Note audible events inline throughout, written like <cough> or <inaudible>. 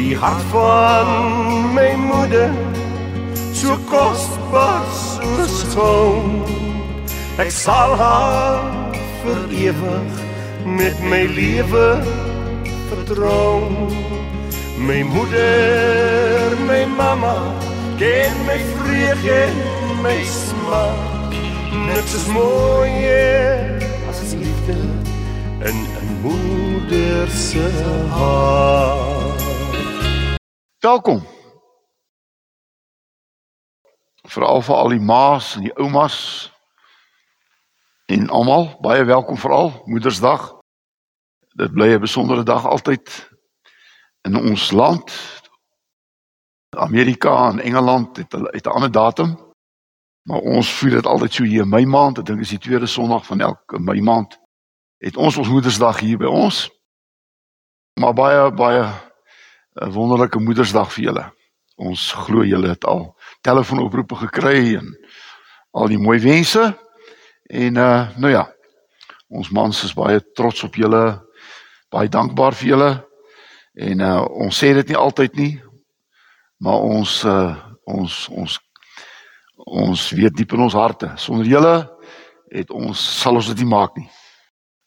Die hart van my moeder so kosbaar soos goud. Ek sal haar vir ewig met my lewe vertrou. My moeder, my mamma, ken my vrede en my smaak. Niks is mooier as liefde in 'n moeder se hart. Welkom. Veral vir al die ma's en die oumas en almal, baie welkom veral Moedersdag. Dit bly 'n besondere dag altyd in ons land. Amerika en Engeland het hulle het 'n ander datum. Maar ons vier dit altyd so hier in Mei maand. Ek dink is die tweede Sondag van elke Mei maand. Het ons ons Moedersdag hier by ons. Maar baie baie 'n wonderlike Moedersdag vir julle. Ons glo julle het al telefoonoproepe gekry en al die mooi wense. En uh nou ja, ons mans is baie trots op julle. Baie dankbaar vir julle. En uh ons sê dit nie altyd nie, maar ons uh ons ons ons weet diep in ons harte, sonder julle het ons sal ons dit nie maak nie.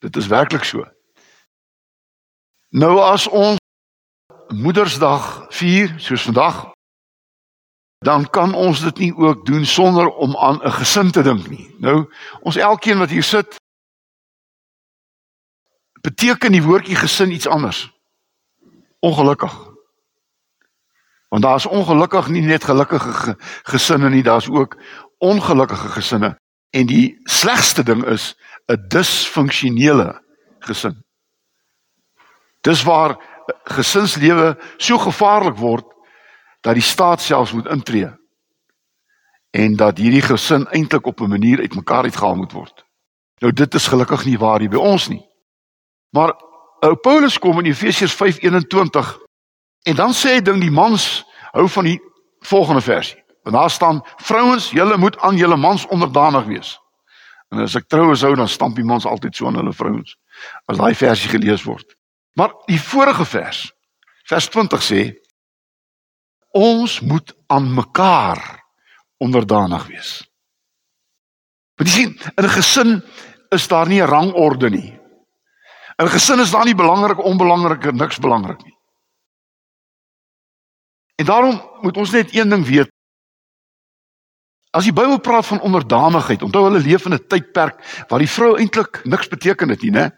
Dit is werklik so. Nou as ons Moedersdag vier soos vandag, dan kan ons dit nie ook doen sonder om aan 'n gesin te dink nie. Nou, ons elkeen wat hier sit beteken die woordjie gesin iets anders. Ongelukkig. Want daar is ongelukkig nie net gelukkige gesinne nie, daar's ook ongelukkige gesinne. En die slegste ding is 'n disfunksionele gesin. Dis waar gesinslewe so gevaarlik word dat die staat selfs moet intree en dat hierdie gesin eintlik op 'n manier uitmekaar uitgehaal moet word. Nou dit is gelukkig nie waar hier by ons nie. Maar ou Paulus kom in Efesiërs 5:21 en dan sê hy ding die mans hou van die volgende versie. Want daar staan vrouens, julle moet aan julle mans onderdanig wees. En as ek troue sou dan stamp die mans altyd so aan hulle vrouens as daai versie gelees word. Maar die vorige vers, vers 20 sê ons moet aan mekaar onderdanig wees. Want jy sien, in 'n gesin is daar nie 'n rangorde nie. In 'n gesin is daar nie belangrik, onbelangrik en niks belangrik nie. En daarom moet ons net een ding weet. As die Bybel praat van onderdanigheid, onthou hulle leef in 'n tydperk waar die vrou eintlik niks beteken het nie, né?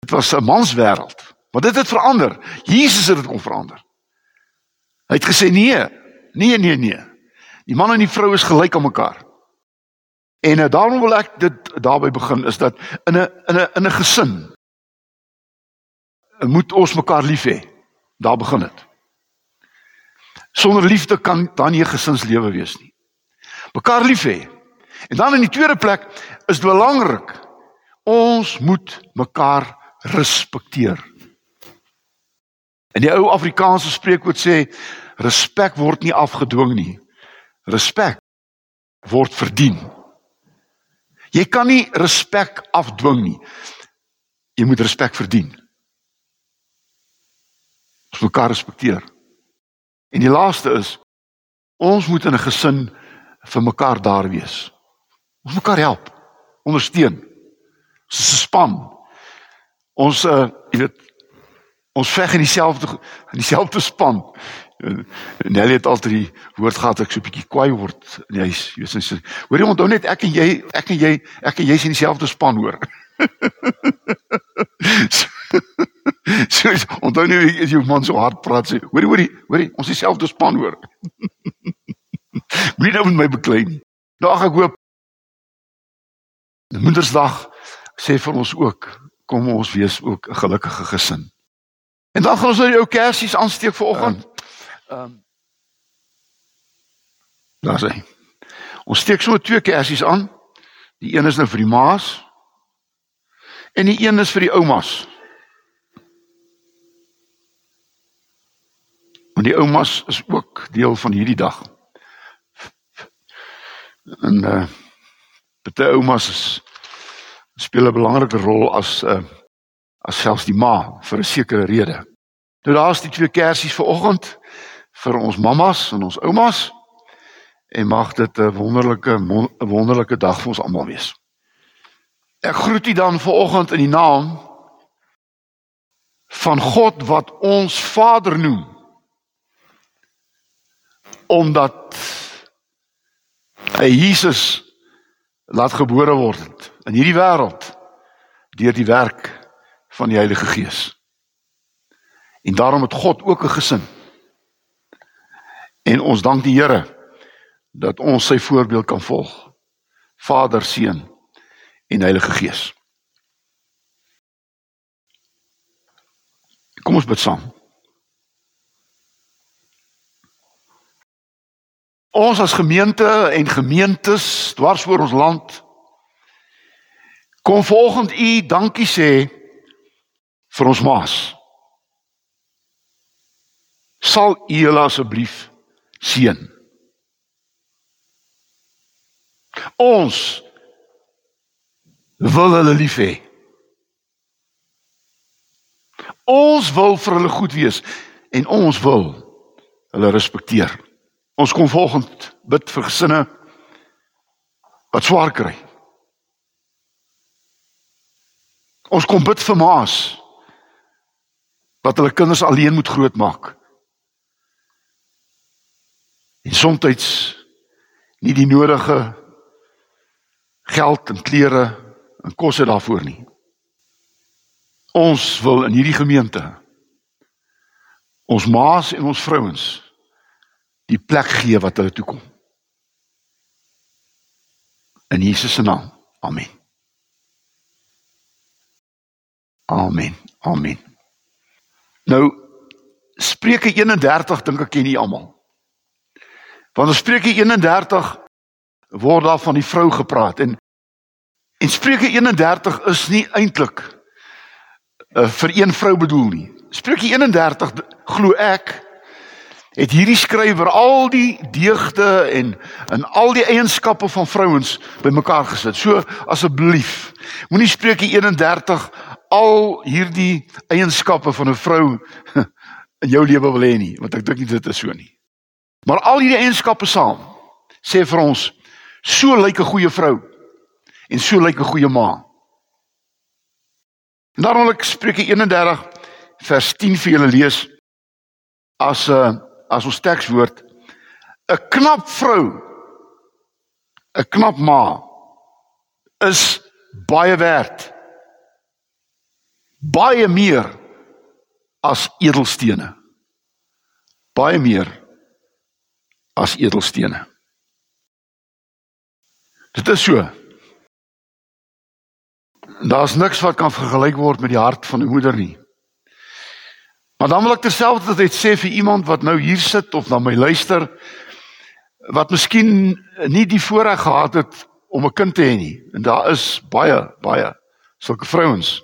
Dit was 'n manswêreld. Maar dit het verander. Jesus het dit kom verander. Hy het gesê nee, nee, nee, nee. Die man en die vrou is gelyk aan mekaar. En uh, daarom wil ek dit daarby begin is dat in 'n in 'n in 'n gesin moet ons mekaar lief hê. Daar begin dit. Sonder liefde kan dan nie 'n gesinslewe wees nie. Mekaar lief hê. En dan in die tweede plek is belangrik ons moet mekaar respekteer. En die ou Afrikaanse spreekwoord sê respek word nie afgedwing nie. Respek word verdien. Jy kan nie respek afdwing nie. Jy moet respek verdien. Ons mekaar respekteer. En die laaste is ons moet in 'n gesin vir mekaar daar wees. Ons mekaar help, ondersteun. Ons is 'n span. Ons uh jy weet ons veg in dieselfde in dieselfde span. Nelly het altyd die woord gehad ek so 'n bietjie kwaai word huis. Jy sê hoor jy onthou net ek en jy ek en jy ek en jy is in dieselfde span hoor. <laughs> so, so onthou nie as jou man so hard praat sê hoor hoor hoor ons is dieselfde span hoor. <laughs> Wie nou met my beklei nie. Nou ek hoop Moedersdag sê vir ons ook kom ons wees ook 'n gelukkige gesin. En dan gaan ons nou die ou kersies aansteek vir oggend. Ehm um, Daar sê. Ons steek sommer twee kersies aan. Die een is nou vir die ma's en die een is vir die oumas. Want die oumas is ook deel van hierdie dag. En eh uh, baie oumas is speel 'n belangrike rol as 'n uh, as selfs die ma vir 'n sekere rede. Nou daar's die twee kersies vir oggend vir ons mammas en ons oumas. En mag dit 'n wonderlike wonderlike dag vir ons almal wees. Ek groet u dan ver oggend in die naam van God wat ons Vader noem. Omdat hy Jesus laat gebore word in hierdie wêreld deur die werk van die Heilige Gees. En daarom het God ook 'n gesin. En ons dank die Here dat ons sy voorbeeld kan volg. Vader, Seun en Heilige Gees. Kom ons bid saam. Ons as gemeente en gemeentes dwars oor ons land kom volgend u dankie sê vir ons maas. Sal u hulle asseblief seën. Ons wil hulle lief hê. Ons wil vir hulle goed wees en ons wil hulle respekteer. Ons kom volgend bid vir gesinne wat swaar kry. Ons kom bid vir ma's wat hulle kinders alleen moet grootmaak. En soms nie die nodige geld en klere en kosse daarvoor nie. Ons wil in hierdie gemeente ons ma's en ons vrouens die plek gee wat hulle toe kom. In Jesus se naam. Amen. Amen. Amen. Nou Spreuke 31 dink ek ken nie almal. Want in Spreuke 31 word daar van die vrou gepraat en en Spreuke 31 is nie eintlik uh, vir een vrou bedoel nie. Spreuke 31 glo ek het hierdie skrywer al die deugde en en al die eienskappe van vrouens bymekaar gesit. So asseblief, moenie Spreuke 31 al hierdie eienskappe van 'n vrou in jou lewe wil hê nie, want ek dink nie dit is so nie. Maar al hierdie eienskappe saam sê vir ons so lyk 'n goeie vrou en so lyk 'n goeie ma. En daarom wil ek Spreuke 31 vers 10 vir julle lees as 'n uh, as ons tekswoord 'n knap vrou 'n knap ma is baie werd baie meer as edelstene baie meer as edelstene. Dit is so. Daar's niks wat kan vergelyk word met die hart van 'n moeder nie. Maar dan wil ek terselfdertyd sê vir iemand wat nou hier sit of na my luister wat miskien nie die voorreg gehad het om 'n kind te hê nie. En daar is baie baie sulke vrouens.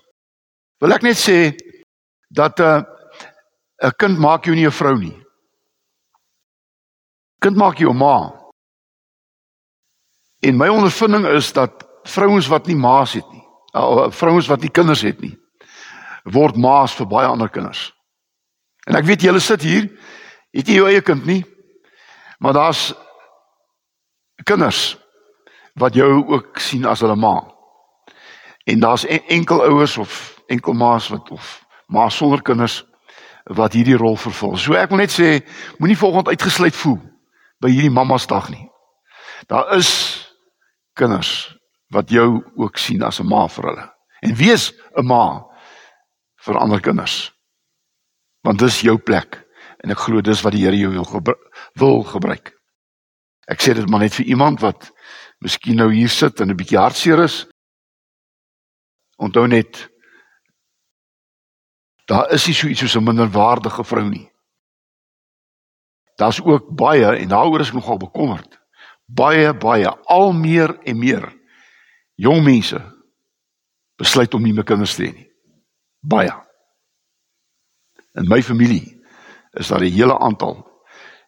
Wil ek net sê dat 'n uh, 'n kind maak jou nie 'n vrou nie. Kind maak jou ma. En my ondervinding is dat vrouens wat nie ma's het nie, uh, vrouens wat nie kinders het nie, word ma's vir baie ander kinders. En ek weet julle sit hier, het jy jou eie kind nie, maar daar's kinders wat jou ook sien as hulle ma. En daar's enkel ouers of enkel ma's wat of ma sonder kinders wat hierdie rol vervul. So ek wil net sê, moenie volgens uitgesluit voel by hierdie mamma's dag nie. Daar is kinders wat jou ook sien as 'n ma vir hulle. En wees 'n ma vir ander kinders. Want dis jou plek en ek glo dis wat die Here jou wil, gebru wil gebruik. Ek sê dit maar net vir iemand wat miskien nou hier sit en 'n bietjie hartseer is. Onthou net daar is nie so iets soos 'n minderwaardige vrou nie. Daar's ook baie en daaroor is ek nogal bekommerd. Baie baie al meer en meer jong mense besluit om nie meer kinders te hê nie. Baie. In my familie is daar 'n hele aantal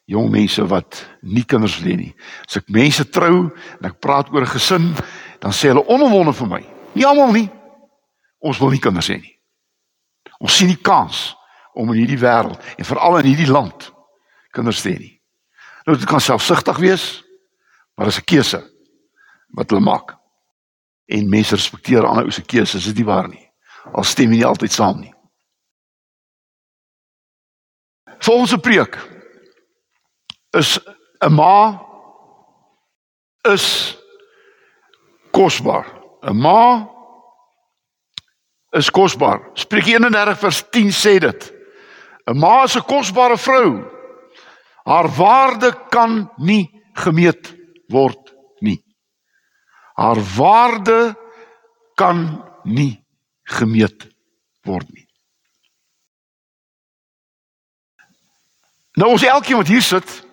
jong mense wat nie kinders wil hê nie. As ek mense trou en ek praat oor gesin, dan sê hulle onomwonde vir my. Nie almal nie. Ons wil nie kinders hê nie. Ons sien nie kans om in hierdie wêreld en veral in hierdie land kinders te hê nie. Nou dit kan selfsugtig wees, maar dit is 'n keuse wat hulle maak. En mense respekteer ander ou se keuses, is dit waar nie? Al stem jy nie altyd saam nie. Volgens 'n preek is 'n ma is kosbaar. 'n Ma is kosbaar. Spreuke 31 vers 10 sê dit. 'n Ma is 'n kosbare vrou. Haar waarde kan nie gemeet word nie. Haar waarde kan nie gemeet word nie. Nou ons elkeen wat hier sit,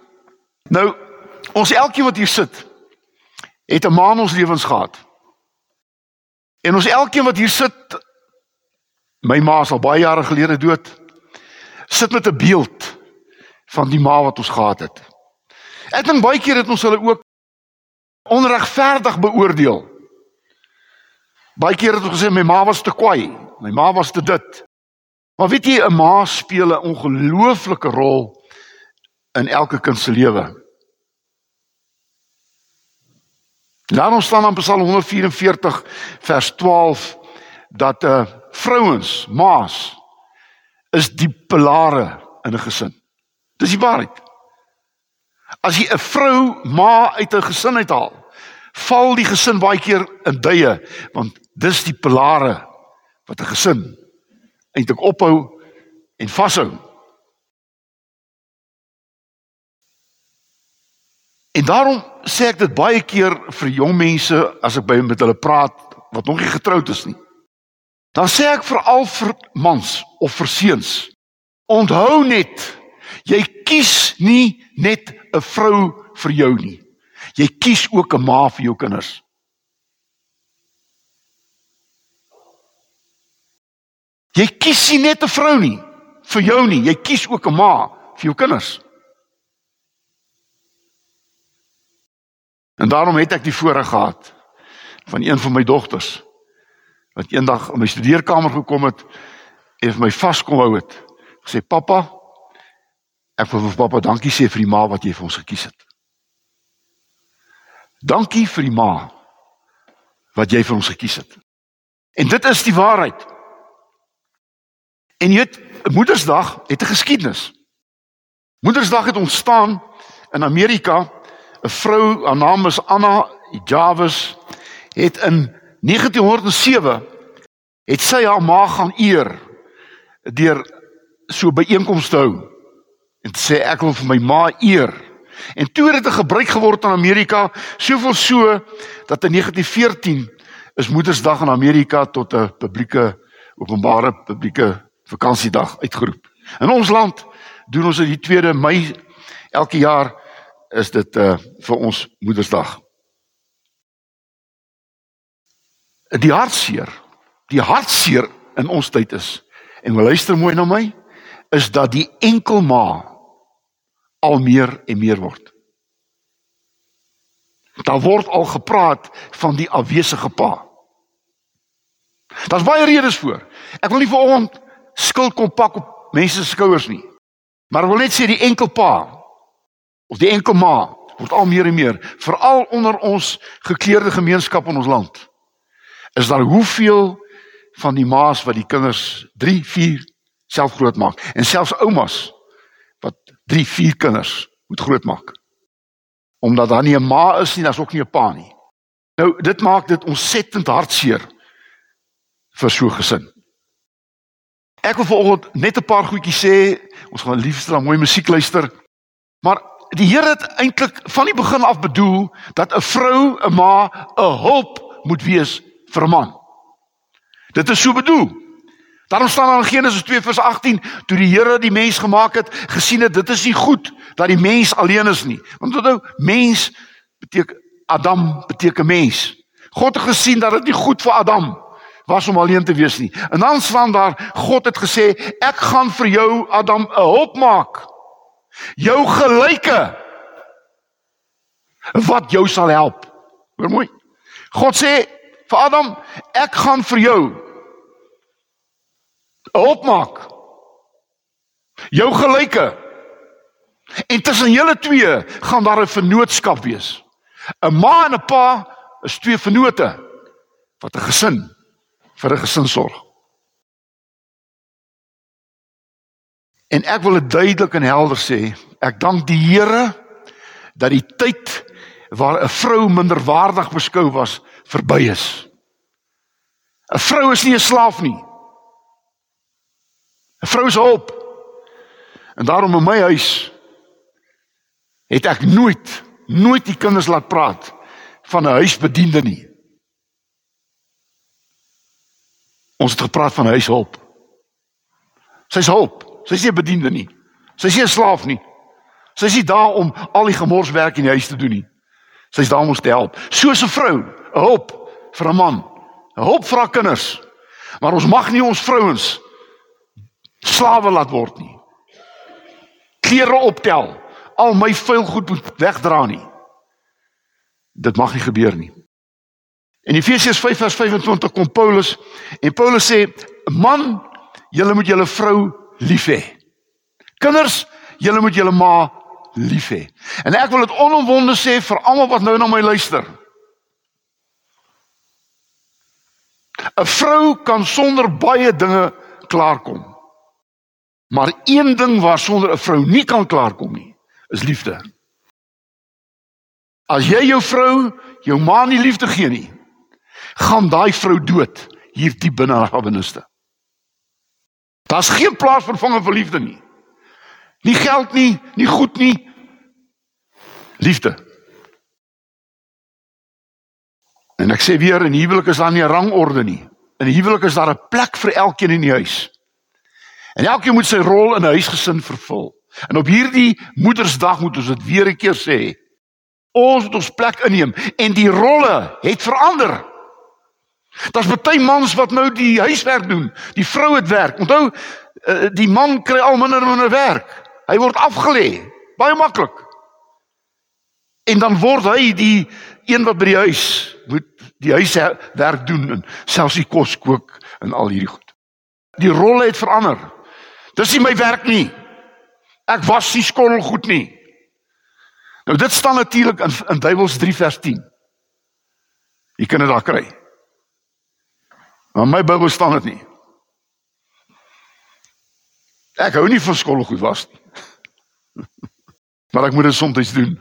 nou ons elkeen wat hier sit, het 'n ma in ons lewens gehad. En ons elkeen wat hier sit, my ma is al baie jare gelede dood, sit met 'n beeld van die ma wat ons gehad het. Ek dink baie keer het ons hulle ook onregverdig beoordeel. Baie keer het ons gesê my ma was te kwaai, my ma was te dit. Maar weet jy 'n ma speel 'n ongelooflike rol in elke kind se lewe. Laat ons staan aan Psalm 144 vers 12 dat 'n uh, eh, vrouens, ma's is die pilare in 'n gesin. Dis die waarheid. As jy 'n vrou ma uit 'n gesin uithaal, val die gesin baie keer in duie want dis die pilare wat 'n gesin eintlik ophou en vashou. En daarom sê ek dit baie keer vir jong mense as ek by met hulle praat wat nog nie getroud is nie. Dan sê ek veral vir mans of vir seuns. Onthou net, jy kies nie net 'n vrou vir jou nie. Jy kies ook 'n ma vir jou kinders. Jy kies nie net 'n vrou nie vir jou nie, jy kies ook 'n ma vir jou kinders. En daarom het ek die voorreg gehad van een van my dogters wat eendag in my studeerkamer gekom het en vir my vaskom hou het. Gesê pappa, ek wil vir pappa dankie sê vir die ma wat jy vir ons gekies het. Dankie vir die ma wat jy vir ons gekies het. En dit is die waarheid. En jy weet, Moedersdag het 'n geskiedenis. Moedersdag het ontstaan in Amerika 'n vrou, haar naam is Anna Jarvis, het in 1907 het sy haar ma gaan eer deur so byeenkomste hou. En sê ek wil vir my ma eer. En toe het dit gebruik geword in Amerika, soveel so dat in 1914 is Moedersdag in Amerika tot 'n publieke openbare publieke vakansiedag uitgeroep. In ons land doen ons dit die 2de Mei elke jaar is dit uh vir ons Moedersdag. Die hartseer, die hartseer in ons tyd is en luister mooi na my, is dat die enkelma al meer en meer word. Daar word al gepraat van die afwesige pa. Daar's baie redes voor. Ek wil nie vir ons skuld kom pak op mense se skouers nie. Maar ek wil net sê die enkelpa of die enkel ma word al meer en meer veral onder ons gekleurde gemeenskap in ons land is daar hoeveel van die ma's wat die kinders 3 4 self grootmaak? En selfs oumas wat 3 4 kinders moet grootmaak. Omdat daar nie 'n ma is nie daar's ook nie 'n pa nie. Nou dit maak dit ontsettend hartseer vir so gesin. Ek wil vanoggend net 'n paar goedjies sê. Ons gaan liefst dan mooi musiek luister. Maar die Here het eintlik van die begin af bedoel dat 'n vrou, 'n ma, 'n hulp moet wees vir 'n man. Dit is so bedoel. Daarom staan daar in Genesis 2:18, toe die Here die mens gemaak het, gesien het dit is nie goed dat die mens alleen is nie. Want onthou, mens beteken Adam beteken mens. God het gesien dat dit nie goed vir Adam was om alleen te wees nie. En dan staan daar God het gesê, ek gaan vir jou Adam 'n hulp maak jou gelyke wat jou sal help. Hoor mooi. God sê vir Adam, ek gaan vir jou hulp maak. Jou gelyke. En tussen julle twee gaan daar 'n vennootskap wees. 'n Ma en 'n pa is twee vennote wat 'n gesin vir 'n gesin sorg. En ek wil dit duidelik en helder sê, ek dank die Here dat die tyd waar 'n vrou minderwaardig beskou was verby is. 'n Vrou is nie 'n slaaf nie. 'n Vrou is hulp. En daarom in my huis het ek nooit nooit die kinders laat praat van 'n huisbediende nie. Ons het gepraat van huishulp. Sy's hulp. Sy's nie 'n bediende nie. Sy's nie 'n slaaf nie. Sy's nie daar om al die gemorswerk in die huis te doen nie. Sy's daar om ons te help. Soos 'n vrou, hulp vir 'n man, hulp vir haar kinders. Maar ons mag nie ons vrouens slawe laat word nie. Klere optel, al my vuil goed moet wegdra nie. Dit mag nie gebeur nie. In Efesiërs 5 vers 25 kom Paulus en Paulus sê: "Man, julle moet julle vrou lief hê. Kinders, julle moet julle ma lief hê." En ek wil dit onomwonde sê vir almal wat nou na my luister. 'n Vrou kan sonder baie dinge klaarkom. Maar een ding waarsonder 'n vrou nie kan klaarkom nie, is liefde. As jy jou vrou, jou ma nie liefde gee nie, gaan daai vrou dood hier diep binne haar binneste. Daar's geen plaas vervanging vir liefde nie. Nie geld nie, nie goed nie. Liefde. En ek sê weer in huwelik is daar nie 'n rangorde nie. In huwelik is daar 'n plek vir elkeen in die huis. En elkeen moet sy rol in 'n huisgesin vervul. En op hierdie Moedersdag moet ons dit weer 'n keer sê. Ons moet ons plek inneem en die rolle het verander. Daar's baie mans wat nou die huiswerk doen. Die vrou het werk. Onthou, eh, die man kry al minder en minder werk. Hy word afgelê. Baie maklik. En dan word hy die een wat by die huis moet die huiswerk doen en selfs die kos kook en al hierdie goed. Die rolle het verander. Dis nie my werk nie. Ek was nie skottel goed nie. Nou dit staan natuurlik in in Bybels 3 vers 10. Jy kan dit daar kry. Maar my Bybel staan dit nie. Ek hou nie van skottelgoed was nie. <laughs> maar ek moet dit soms doen.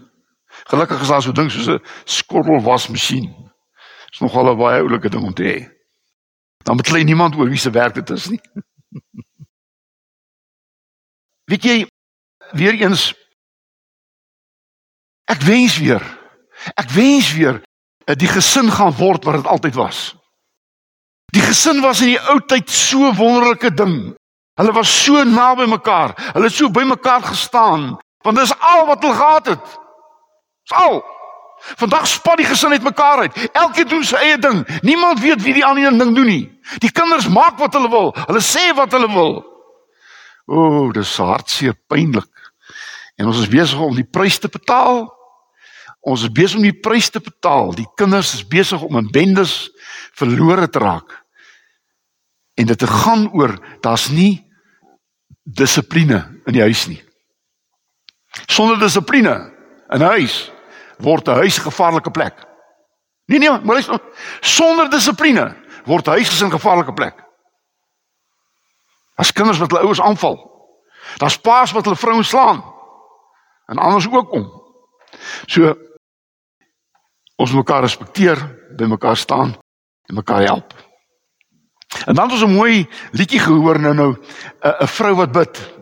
Gelukkig is daar so ding soos 'n skottelwasmasjien. Dis nogal 'n baie oulike ding om te hê. Dan beklei niemand oor wie se werk dit is nie. <laughs> Weet jy weer eens ek wens weer ek wens weer die gesin gaan word wat dit altyd was. Die gesin was in die ou tyd so wonderlike ding. Hulle was so naby mekaar. Hulle het so by mekaar gestaan want dis al wat hulle gehad het. Al. Vandag spat die gesin uit mekaar uit. Elkeen doen sy eie ding. Niemand weet wie die ander ding doen nie. Die kinders maak wat hulle wil. Hulle sê wat hulle wil. O, oh, dis hartseer pynlik. En ons is besig om die prys te betaal. Ons is besig om die prys te betaal. Die kinders is besig om in bendes verlore te raak. En dit gaan oor daar's nie dissipline in die huis nie. Sonder dissipline in 'n huis word 'n huis 'n gevaarlike plek. Nee nee, maar luister, sonder dissipline word 'n huis 'n gevaarlike plek. As kinders wat hulle ouers aanval. Daar's paas wat hulle vrouens slaan. En anders ook om. So ons mekaar respekteer, by mekaar staan en mekaar help. En dan het ons 'n mooi liedjie gehoor nou nou 'n vrou wat bid.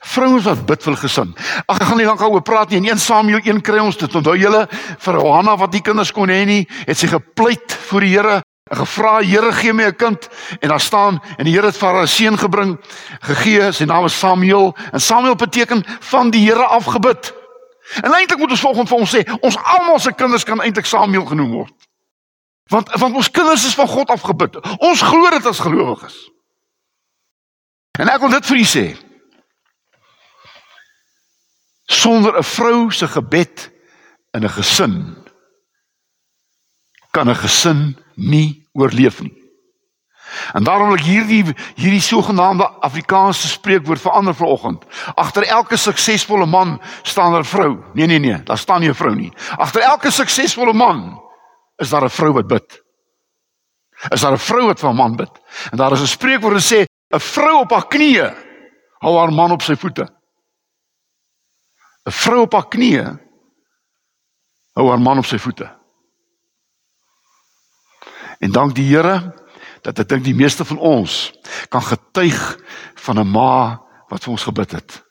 Vrouens wat bid vir gesin. Ag ek gaan nie lank daaroor praat nie. In 1 Samuel 1 kry ons dit. Onthou julle vir Hanna wat die kinders kon hê nie, het sy gepleit voor die Here en gevra Here gee my 'n kind. En daar staan en die Here het vir haar 'n seun gebring gegee. Sy naam is Samuel. En Samuel beteken van die Here afgebid en eintlik moet ons volgens vir ons sê ons almal se kinders kan eintlik Samuel genoem word. Want want ons kinders is van God afgebid ons glo dit as gelowiges. En ek wil dit vir u sê sonder 'n vrou se gebed in 'n gesin kan 'n gesin nie oorleef nie. En daarom wil ek hierdie hierdie sogenaamde Afrikaanse spreekwoord verander vanoggend. Agter elke suksesvolle man staan 'n vrou. Nee nee nee, daar staan nie 'n vrou nie. Agter elke suksesvolle man is daar 'n vrou wat bid. Is daar 'n vrou wat vir 'n man bid? En daar is 'n spreekwoord wat sê 'n vrou op haar knieë hou haar man op sy voete. 'n Vrou op haar knieë hou haar man op sy voete. En dank die Here dat ek dink die meeste van ons kan getuig van 'n ma wat vir ons gebid het.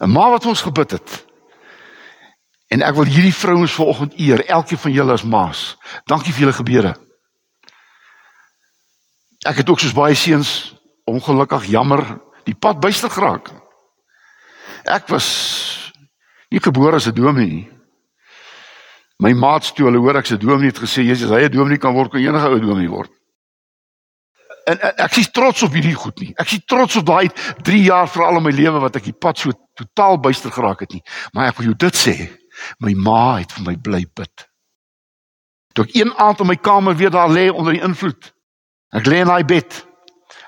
'n Ma wat vir ons gebid het. En ek wil hierdie vrouens vanoggend eer, elkeen van julle as ma's. Dankie vir julle gebede. Ek het ook soos baie seuns ongelukkig jammer die pad byster geraak. Ek was nie gebore as 'n dominee nie. My maats toe hulle hoor ek se dominee het gesê Jesus hy 'n dominee kan word kan enige ou dominee word. En, en ek is trots op hierdie goed nie. Ek is trots op daai 3 jaar vir al my lewe wat ek die pad so totaal byster geraak het nie. Maar ek wil jou dit sê, my ma het vir my bly bid. Toe ek een aand in my kamer weer daar lê onder die invloed. Ek lê in daai bed.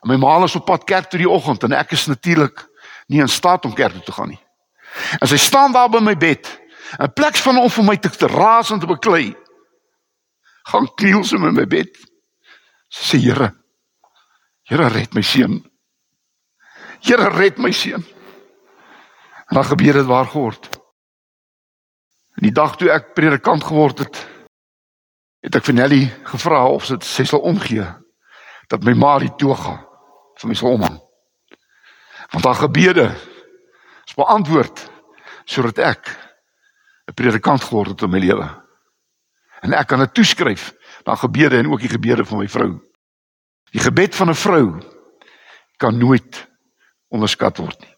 En my ma is op pad kerk toe die oggend en ek is natuurlik nie in staat om kerk toe te gaan nie. En sy staan daar by my bed 'n plek van om vir my te, te raas en te beklei. Gaan kniel sy in my bed. Sê Here, Here red my seun. Here red my seun. En dan gebeur dit waar geword. En die dag toe ek predikant geword het, het ek vir Nelly gevra of sy, sy sal omgee dat my ma die toga vir my sal omhang. Want haar gebede is beantwoord sodat ek 'n predikant geword het in my lewe. En ek kan dit toeskryf na gebede en ook die gebede van my vrou. Die gebed van 'n vrou kan nooit onderskat word nie.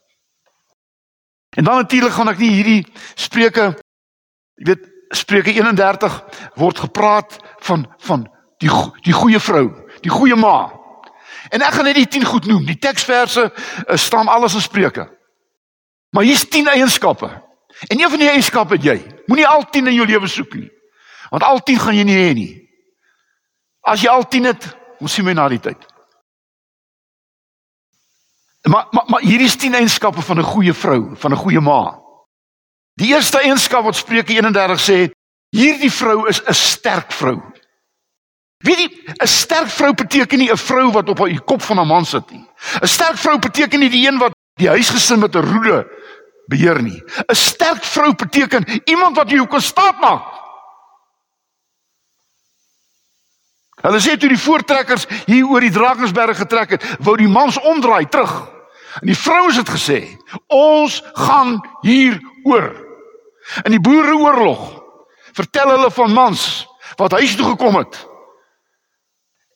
En dan natuurlik gaan ek nie hierdie spreuke jy weet Spreuke 31 word gepraat van van die die goeie vrou, die goeie ma. En ek gaan net die 10 goed noem. Die teksverse uh, staan alles in Spreuke. Maar hier's 10 eienskappe En een van die eienskappe het jy. Moenie al 10 in jou lewe soek nie. Want al 10 gaan jy nie hê nie. As jy al 10 het, ons sien my na die tyd. Maar maar maar hierdie is 10 eienskappe van 'n goeie vrou, van 'n goeie ma. Die eerste eienskap wat Spreuke 31 sê, hierdie vrou is 'n sterk vrou. Weet jy, 'n sterk vrou beteken nie 'n vrou wat op haar kop van 'n man sit nie. 'n Sterk vrou beteken nie die een wat die huisgesin met 'n roede beheer nie. 'n Sterk vrou beteken iemand wat jou kan staat maak. Hulle sê toe die voortrekkers hier oor die Drakensberg getrek het, wou die mans omdraai terug. En die vrouens het gesê, "Ons gaan hier oor." In die boereoorlog vertel hulle van mans wat huis toe gekom het.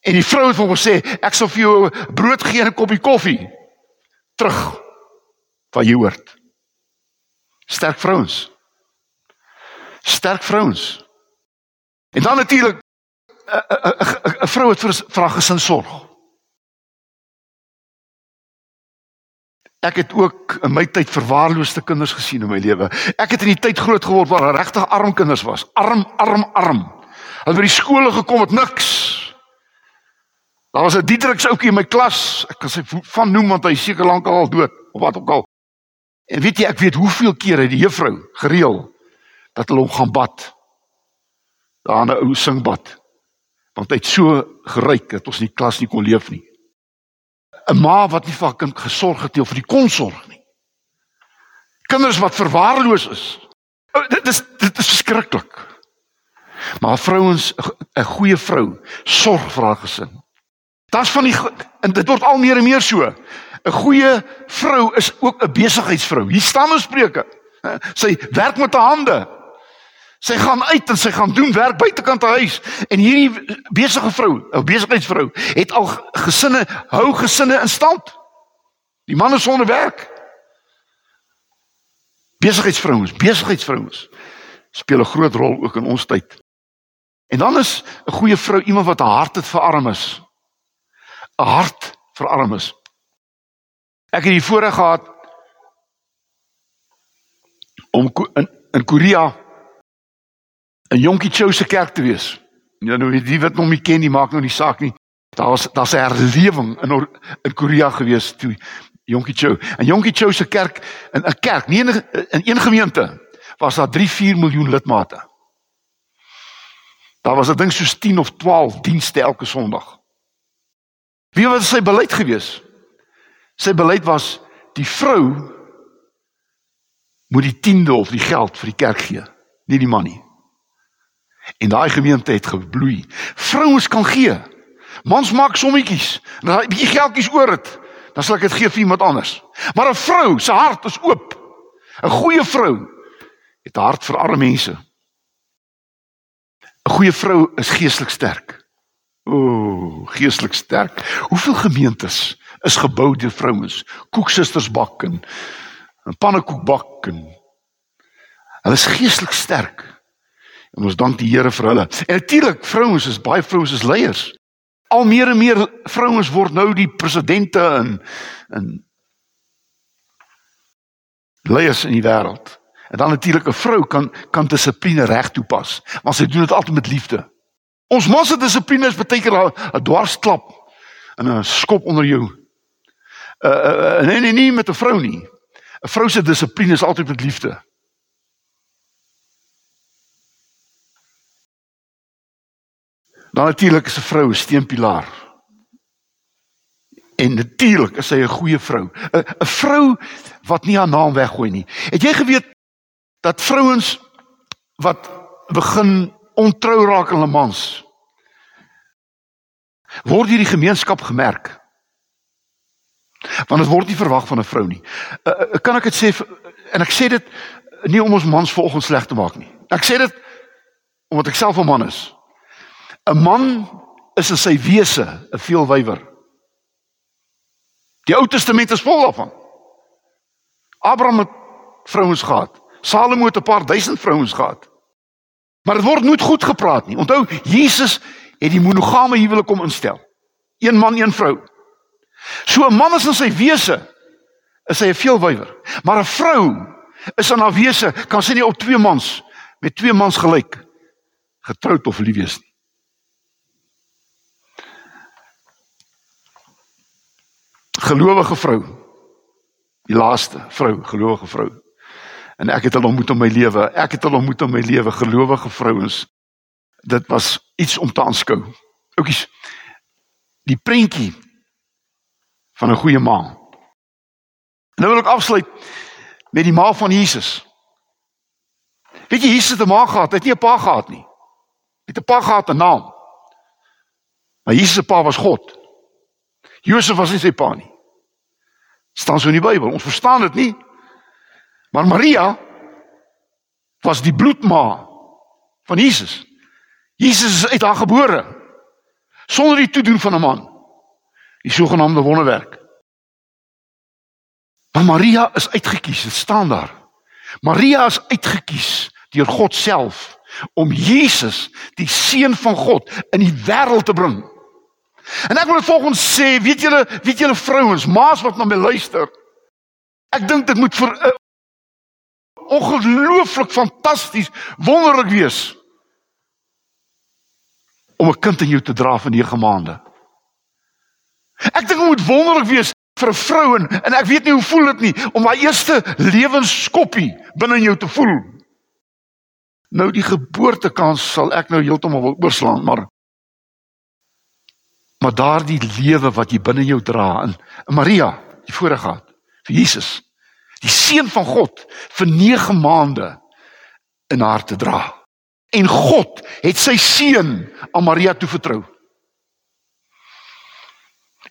En die vrou het hom gesê, "Ek sal vir jou brood gee en 'n koppie koffie." Terug. Wat jy hoort. Sterk vrouens. Sterk vrouens. En dan natuurlik 'n vrou wat vir vir haar gesin sorg. Ek het ook in my tyd verwaarloosde kinders gesien in my lewe. Ek het in die tyd groot geword waar regtig arm kinders was. Arm, arm, arm. Hulle by die skole gekom het niks. Daar was 'n Dietrich ouetjie in my klas. Ek kan sy van noem want hy seker lank al dood of wat ook al. En weet jy, ek weet hoeveel kere die juffrou gereël dat hulle hom gaan bad. Daar 'n ou singbad. Want hy het so geryk dat ons nie klas nie kon leef nie. 'n Ma wat nie vir haar kind gesorg het of vir die kon sorg nie. Kinders wat verwaarloos is. Dit is dit is verskriklik. Maar vrouens, 'n goeie vrou sorg vir haar gesin. Dit's van die en dit word al meer en meer so. 'n goeie vrou is ook 'n besigheidsvrou. Hier staan ons spreuke. Sy werk met haar hande. Sy gaan uit en sy gaan doen werk buitekant die huis. En hierdie besige vrou, 'n besigheidsvrou, het al gesinne, hou gesinne in stand. Die man is sonder werk. Besigheidsvrouens, besigheidsvrouens speel 'n groot rol ook in ons tyd. En dan is 'n goeie vrou iemand wat 'n hart het vir armes. 'n Hart vir armes. Ek het die voorreg gehad om in in Korea in Yonggi Cho se kerk te wees. Ja nou wie wat nog nie ken nie maak nou nie saak nie. Daar was daar's 'n herlewing in in Korea gewees toe Jonkie Cho. En Jonkie Cho se kerk in 'n kerk, nie in 'n een gemeente was daar 3 4 miljoen lidmate. Daar was 'n ding soos 10 of 12 dienste elke Sondag. Wie was sy beleid gewees? Sy beleid was die vrou moet die tiende of die geld vir die kerk gee, nie die man nie. En daai gemeente het gebloei. Vrouens kan gee. Mans maak sommetjies. En as hy 'n bietjie geldjies oor het, dan sal ek dit gee vir iemand anders. Maar 'n vrou se hart is oop. 'n Goeie vrou het 'n hart vir arme mense. 'n Goeie vrou is geestelik sterk. O, geestelik sterk. Hoeveel gemeentes is gebou deur vrouens? Koeksusters bak en 'n pannekoek bak en hulle is geestelik sterk. En ons dank die Here vir hulle. En natuurlik, vrouens is baie vrouens is leiers. Al meer en meer vrouens word nou die presidente en en leiers in die wêreld. En dan natuurlik 'n vrou kan kan dissipline reg toepas, want sy doen dit altyd met liefde. Ons man se dissipline is baie keer 'n dwarsklap en 'n skop onder jou. Uh, uh, nee nee nee met 'n vrou nie. 'n Vrou se dissipline is altyd met liefde. Dan natuurlik is 'n vrou 'n steunpilaar. En natuurlik is sy 'n goeie vrou. 'n Vrou wat nie haar naam weggooi nie. Het jy geweet dat vrouens wat begin ontrou raak aan hulle mans word hierdie gemeenskap gemerk? Want dit word nie verwag van 'n vrou nie. Uh, kan ek dit sê en ek sê dit nie om ons mans vanoggend sleg te maak nie. Ek sê dit omdat ek self 'n man is. 'n Man is in sy wese 'n veelwywer. Die Ou Testament is vol daarvan. Abraham het vrouens gehad. Salomo het 'n paar duisend vrouens gehad. Maar dit word nooit goed gepraat nie. Onthou, Jesus het die monogame huwelik kom instel. Een man, een vrou. So 'n man is in sy wese is hy 'n veelwywer. Maar 'n vrou is in haar wese kan sy nie op twee mans met twee mans gelyk getroud of lief wees nie. Gelowige vrou. Die laaste vrou, gelowige vrou. En ek het hulle ontmoet in my lewe. Ek het hulle ontmoet in my lewe, gelowige vrouens. Dit was iets om te aanskou. Oukies. Die prentjie van 'n goeie ma. Nou wil ek afsluit met die ma van Jesus. Weet jy Jesus het 'n ma gehad, hy het nie 'n pa gehad nie. Hy het 'n pa gehad 'n naam. Maar Jesus se pa was God. Josef was nie sy pa nie. Staan so in die Bybel. Ons verstaan dit nie. Maar Maria was die bloedma van Jesus. Jesus is uit haar gebore sonder die toedoen van 'n man. Die sogenaamde wonderwerk. Maar Maria is uitgekies, dit staan daar. Maria is uitgekies deur God self om Jesus, die seun van God, in die wêreld te bring. En ek wil volgens sê, weet julle, weet julle vrouens, maas wat na my luister. Ek dink dit moet vir 'n ongelooflik fantasties wonderlik wees om 'n kind in jou te dra van 9 maande. Ek dink dit moet wonderlik wees vir 'n vrou en, en ek weet nie hoe voel dit nie om daai eerste lewensskoppie binne in jou te voel. Nou die geboortekans sal ek nou heeltemal wil oorslaan, maar maar daardie lewe wat jy binne jou dra in Maria, die gehad vir Jesus, die seun van God vir 9 maande in haar te dra. En God het sy seun aan Maria toevertrou.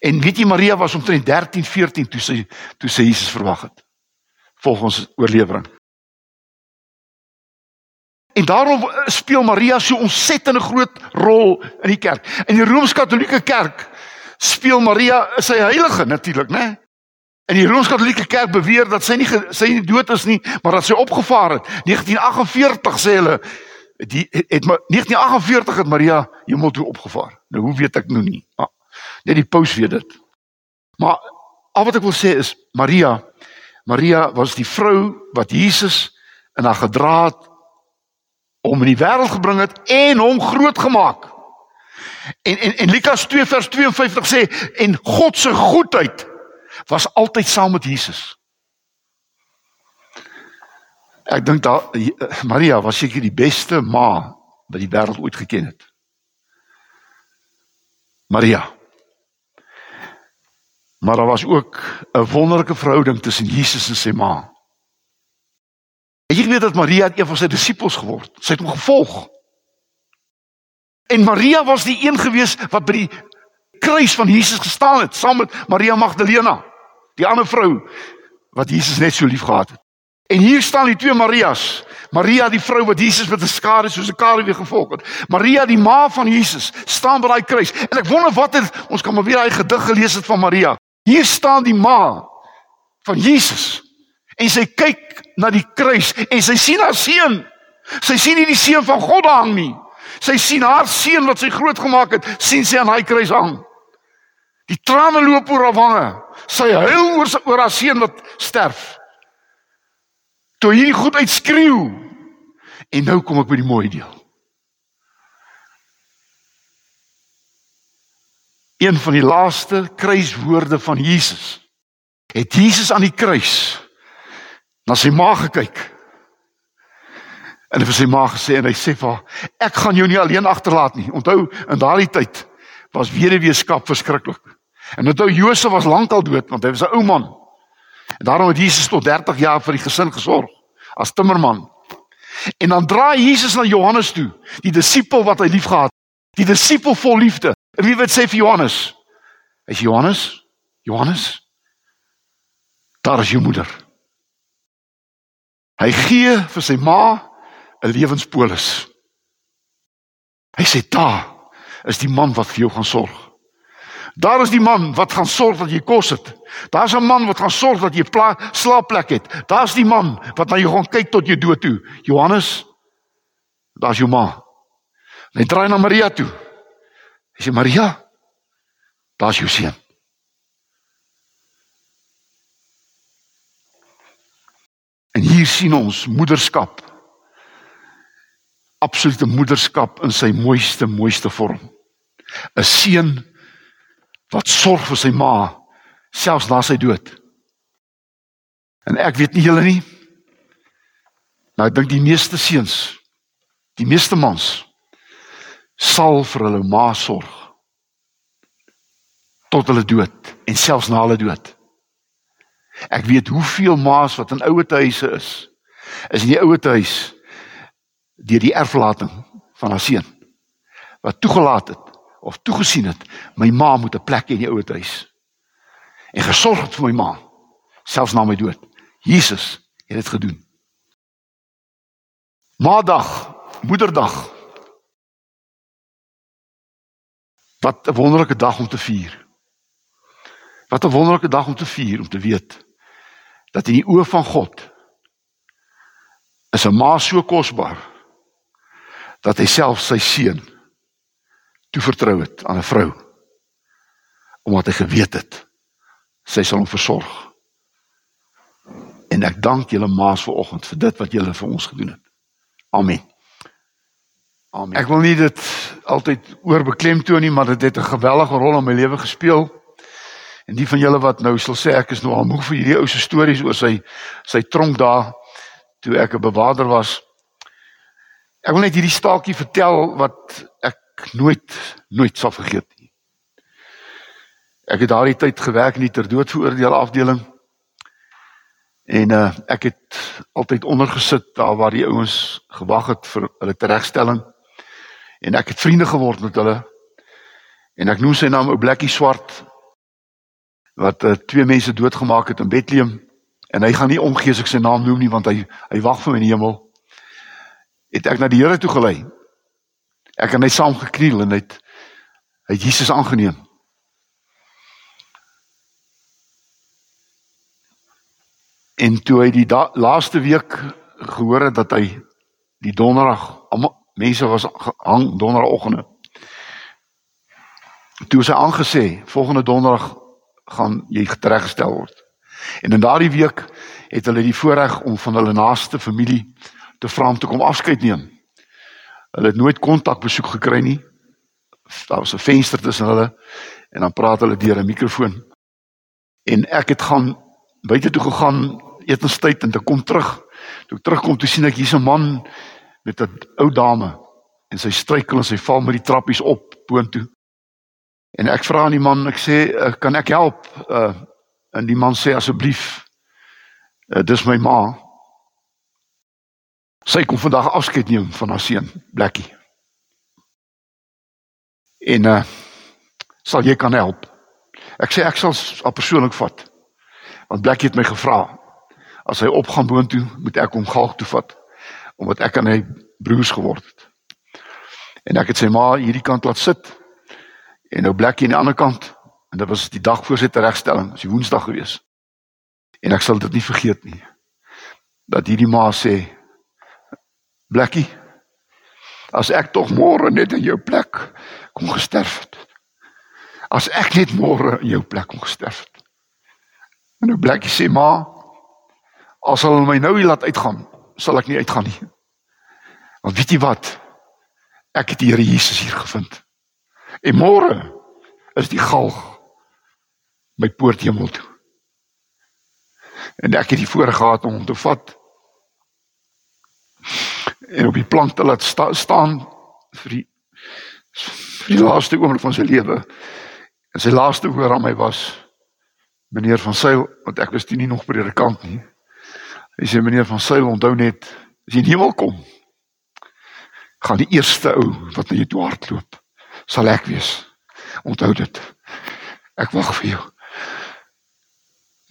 En weet jy Maria was omtrent 13, 14 toe sy toe sy Jesus verwag het. Volgens oorlewering. En daarom speel Maria so ontsettende groot rol in die kerk. In die Rooms-Katolieke Kerk speel Maria is sy heilige natuurlik, né? In die Rooms-Katolieke Kerk beweer dat sy nie sy nie dood is nie, maar dat sy opgevaar het. 1948 sê hulle die het maar 1948 het Maria hemel toe opgevaar. Nou hoe weet ek nou nie? Ah, net die paus weet dit. Maar al wat ek wil sê is Maria Maria was die vrou wat Jesus in haar gedra het om in die wêreld gebring het en hom groot gemaak. En en en Lukas 2 vers 52 sê en God se goedheid was altyd saam met Jesus. Ek dink daar Maria was seker die beste ma wat die wêreld ooit geken het. Maria. Maar daar was ook 'n wonderlike verhouding tussen Jesus en sy ma. Het jy geweet dat Maria een van sy disippels geword? Sy het hom gevolg. En Maria was die een gewees wat by die kruis van Jesus gestaan het saam met Maria Magdalena, die ander vrou wat Jesus net so liefgehad het. En hier staan die twee Marias. Maria die vrou wat Jesus met 'n skare soos 'n kare weer gevolg het. Maria die ma van Jesus staan by daai kruis. En ek wonder wat het ons kan maar weer daai gedig gelees het van Maria. Hier staan die ma van Jesus. En sy kyk na die kruis en sy sien haar seun. Sy sien nie die seun van God hang nie. Sy sien haar seun wat sy grootgemaak het, sien sy aan daai kruis hang. Die trane loop oor haar wange. Sy huil oor sy oor haar seun wat sterf. Toe hierdie goed uitskreeu. En nou kom ek by die mooi deel. Een van die laaste kruiswoorde van Jesus. Het Jesus aan die kruis na sy ma gekyk. En hy het sy ma gesê en hy sê vir haar: "Ek gaan jou nie alleen agterlaat nie." Onthou, in daardie tyd was weduweeskap verskriklik. En onthou Josef was lankal dood want hy was 'n ou man. En daarom het Jesus tot 30 jaar vir die gesin gesorg as timmerman. En dan draai Jesus na Johannes toe, die disipel wat hy liefgehad het, die disipel vol liefde. En wie weet sê vir Johannes? Is Johannes? Johannes? Daar is jou moeder. Hy gee vir sy ma 'n lewenspolis. Hy sê daar is die man wat vir jou gaan sorg. Daar is die man wat gaan sorg dat jy kos het. Daar's 'n man wat gaan sorg dat jy slaapplek het. Daar's die man wat na jou gaan kyk tot jy dood toe. Johannes, daar's jou ma. Hy draai na Maria toe. Hy sê Maria, daar's jou seun. En hier sien ons moederskap. Absolute moederskap in sy mooiste mooiste vorm. 'n Seun wat sorg vir sy ma selfs na sy dood. En ek weet nie julle nie. Maar ek dink die meeste seuns, die meeste mans sal vir hulle ma sorg tot hulle dood en selfs na hulle dood. Ek weet hoeveel ma's wat in ouer huise is, is in die ouer huis deur die erflating van haar seun wat toegelaat het of toegesien het my ma moet 'n plek hê in die ouer huis en gesorg het vir my ma selfs na my dood. Jesus het dit gedoen. Maandag, Moederdag. Wat 'n wonderlike dag om te vier. Wat 'n wonderlike dag om te vier om te weet dat in die oë van God is 'n ma so kosbaar dat hy self sy seun toevertrou het aan 'n vrou omdat hy geweet het sy sal hom versorg. En ek dank julle maas vir oggend vir dit wat julle vir ons gedoen het. Amen. Amen. Ek wil nie dit altyd oorbeklemtoon nie, maar dit het 'n geweldige rol in my lewe gespeel. En die van julle wat nou sal sê ek is nou al moeg vir hierdie ou se stories oor sy sy tronk daar toe ek 'n bewaarder was. Ek wil net hierdie staaltjie vertel wat ek nooit nooit sal vergeet nie. Ek het daardie tyd gewerk in die ter dood veroordeel afdeling. En uh ek het altyd ondergesit daar waar die ouens gewag het vir hulle teregstelling. En ek het vriende geword met hulle. En ek noem sy naam ou Blakkie Swart wat uh, twee mense doodgemaak het in Bethlehem en hy gaan nie omgee as ek sy naam noem nie want hy hy wag vir my in die hemel. Het ek na die Here toe gelei. Ek en hy saam gekniel en hy het hy het Jesus aangeneem. En toe hy die laaste week gehoor het dat hy die donderdag almal mense was hang donderdagoggende. Toe sy aangesê volgende donderdag gaan jy tereggestel word. En in daardie week het hulle die voorreg om van hulle naaste familie te vra om te kom afskeid neem. Hulle het nooit kontak besoek gekry nie. daar was 'n venster tussen hulle en dan praat hulle deur 'n mikrofoon. En ek het gaan buite toe gegaan etenstyd en te kom terug. Toe ek terugkom toe sien ek hier's 'n man met 'n ou dame en sy struikel en sy val met die trappies op boontoe. En ek vra aan die man, ek sê, eh, "Kan ek help?" Uh en die man sê asseblief, uh, "Dis my ma." Sy kom vandag afskeid neem van haar seun, Blackie. En uh sal jy kan help? Ek sê ek sal haar persoonlik vat. Want Blackie het my gevra as hy opgaan boontoe, moet ek hom galg toe vat omdat ek aan hy broers geword het. En ek het sy ma hierdie kant laat sit en nou Blackie aan die ander kant en dit was die dag voor sy regstelling, was die Woensdag gewees. En ek sal dit nie vergeet nie. Dat hierdie ma sê Blackie as ek tog môre net in jou plek kom gesterf het. As ek net môre in jou plek kom gesterf het. En nou Blackie sê ma as hulle my nou hier laat uitgaan, sal ek nie uitgaan nie. Want weet jy wat? Ek het die Here Jesus hier gevind. En môre is die galg my poort hemel toe. En ek het die voorreg gehad om hom te vat en op die plank te laat sta, staan vir die vir die laaste oomblik van sy lewe. En sy laaste woord aan my was meneer van Sail, want ek was nie nog predikant nie. Hy sê meneer van Sail, onthou net as jy in hemel kom, gaan die eerste ou wat na jou toe hardloop, sal ek wees. Onthou dit. Ek wag vir jou.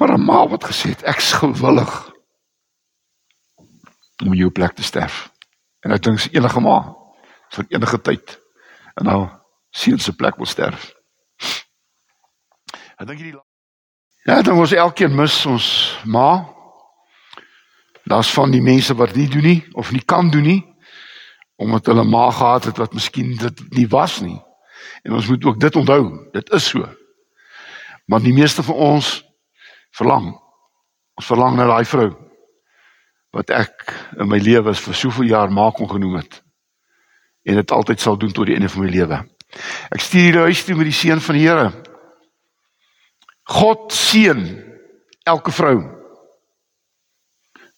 Maar 'n ma wat gesê het ek's gewillig om in jou plek te sterf. En ek dink enige ma vir enige tyd en nou sien se plek wil sterf. Ek dink hierdie Ja, dan was elkeen mis ons ma. Daar's van die mense wat nie doen nie of nie kan doen nie omdat hulle ma gehad het wat miskien dit nie was nie. En ons moet ook dit onthou. Dit is so. Maar die meeste van ons verlang ons verlang na daai vrou wat ek in my lewe vir soveel jaar maak kon genoem het en dit altyd sal doen tot die einde van my lewe. Ek stuur hierdie huis toe met die seën van die Here. God seën elke vrou.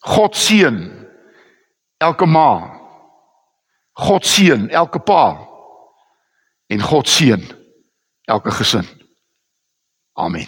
God seën elke ma. God seën elke pa. En God seën elke gesin. Amen.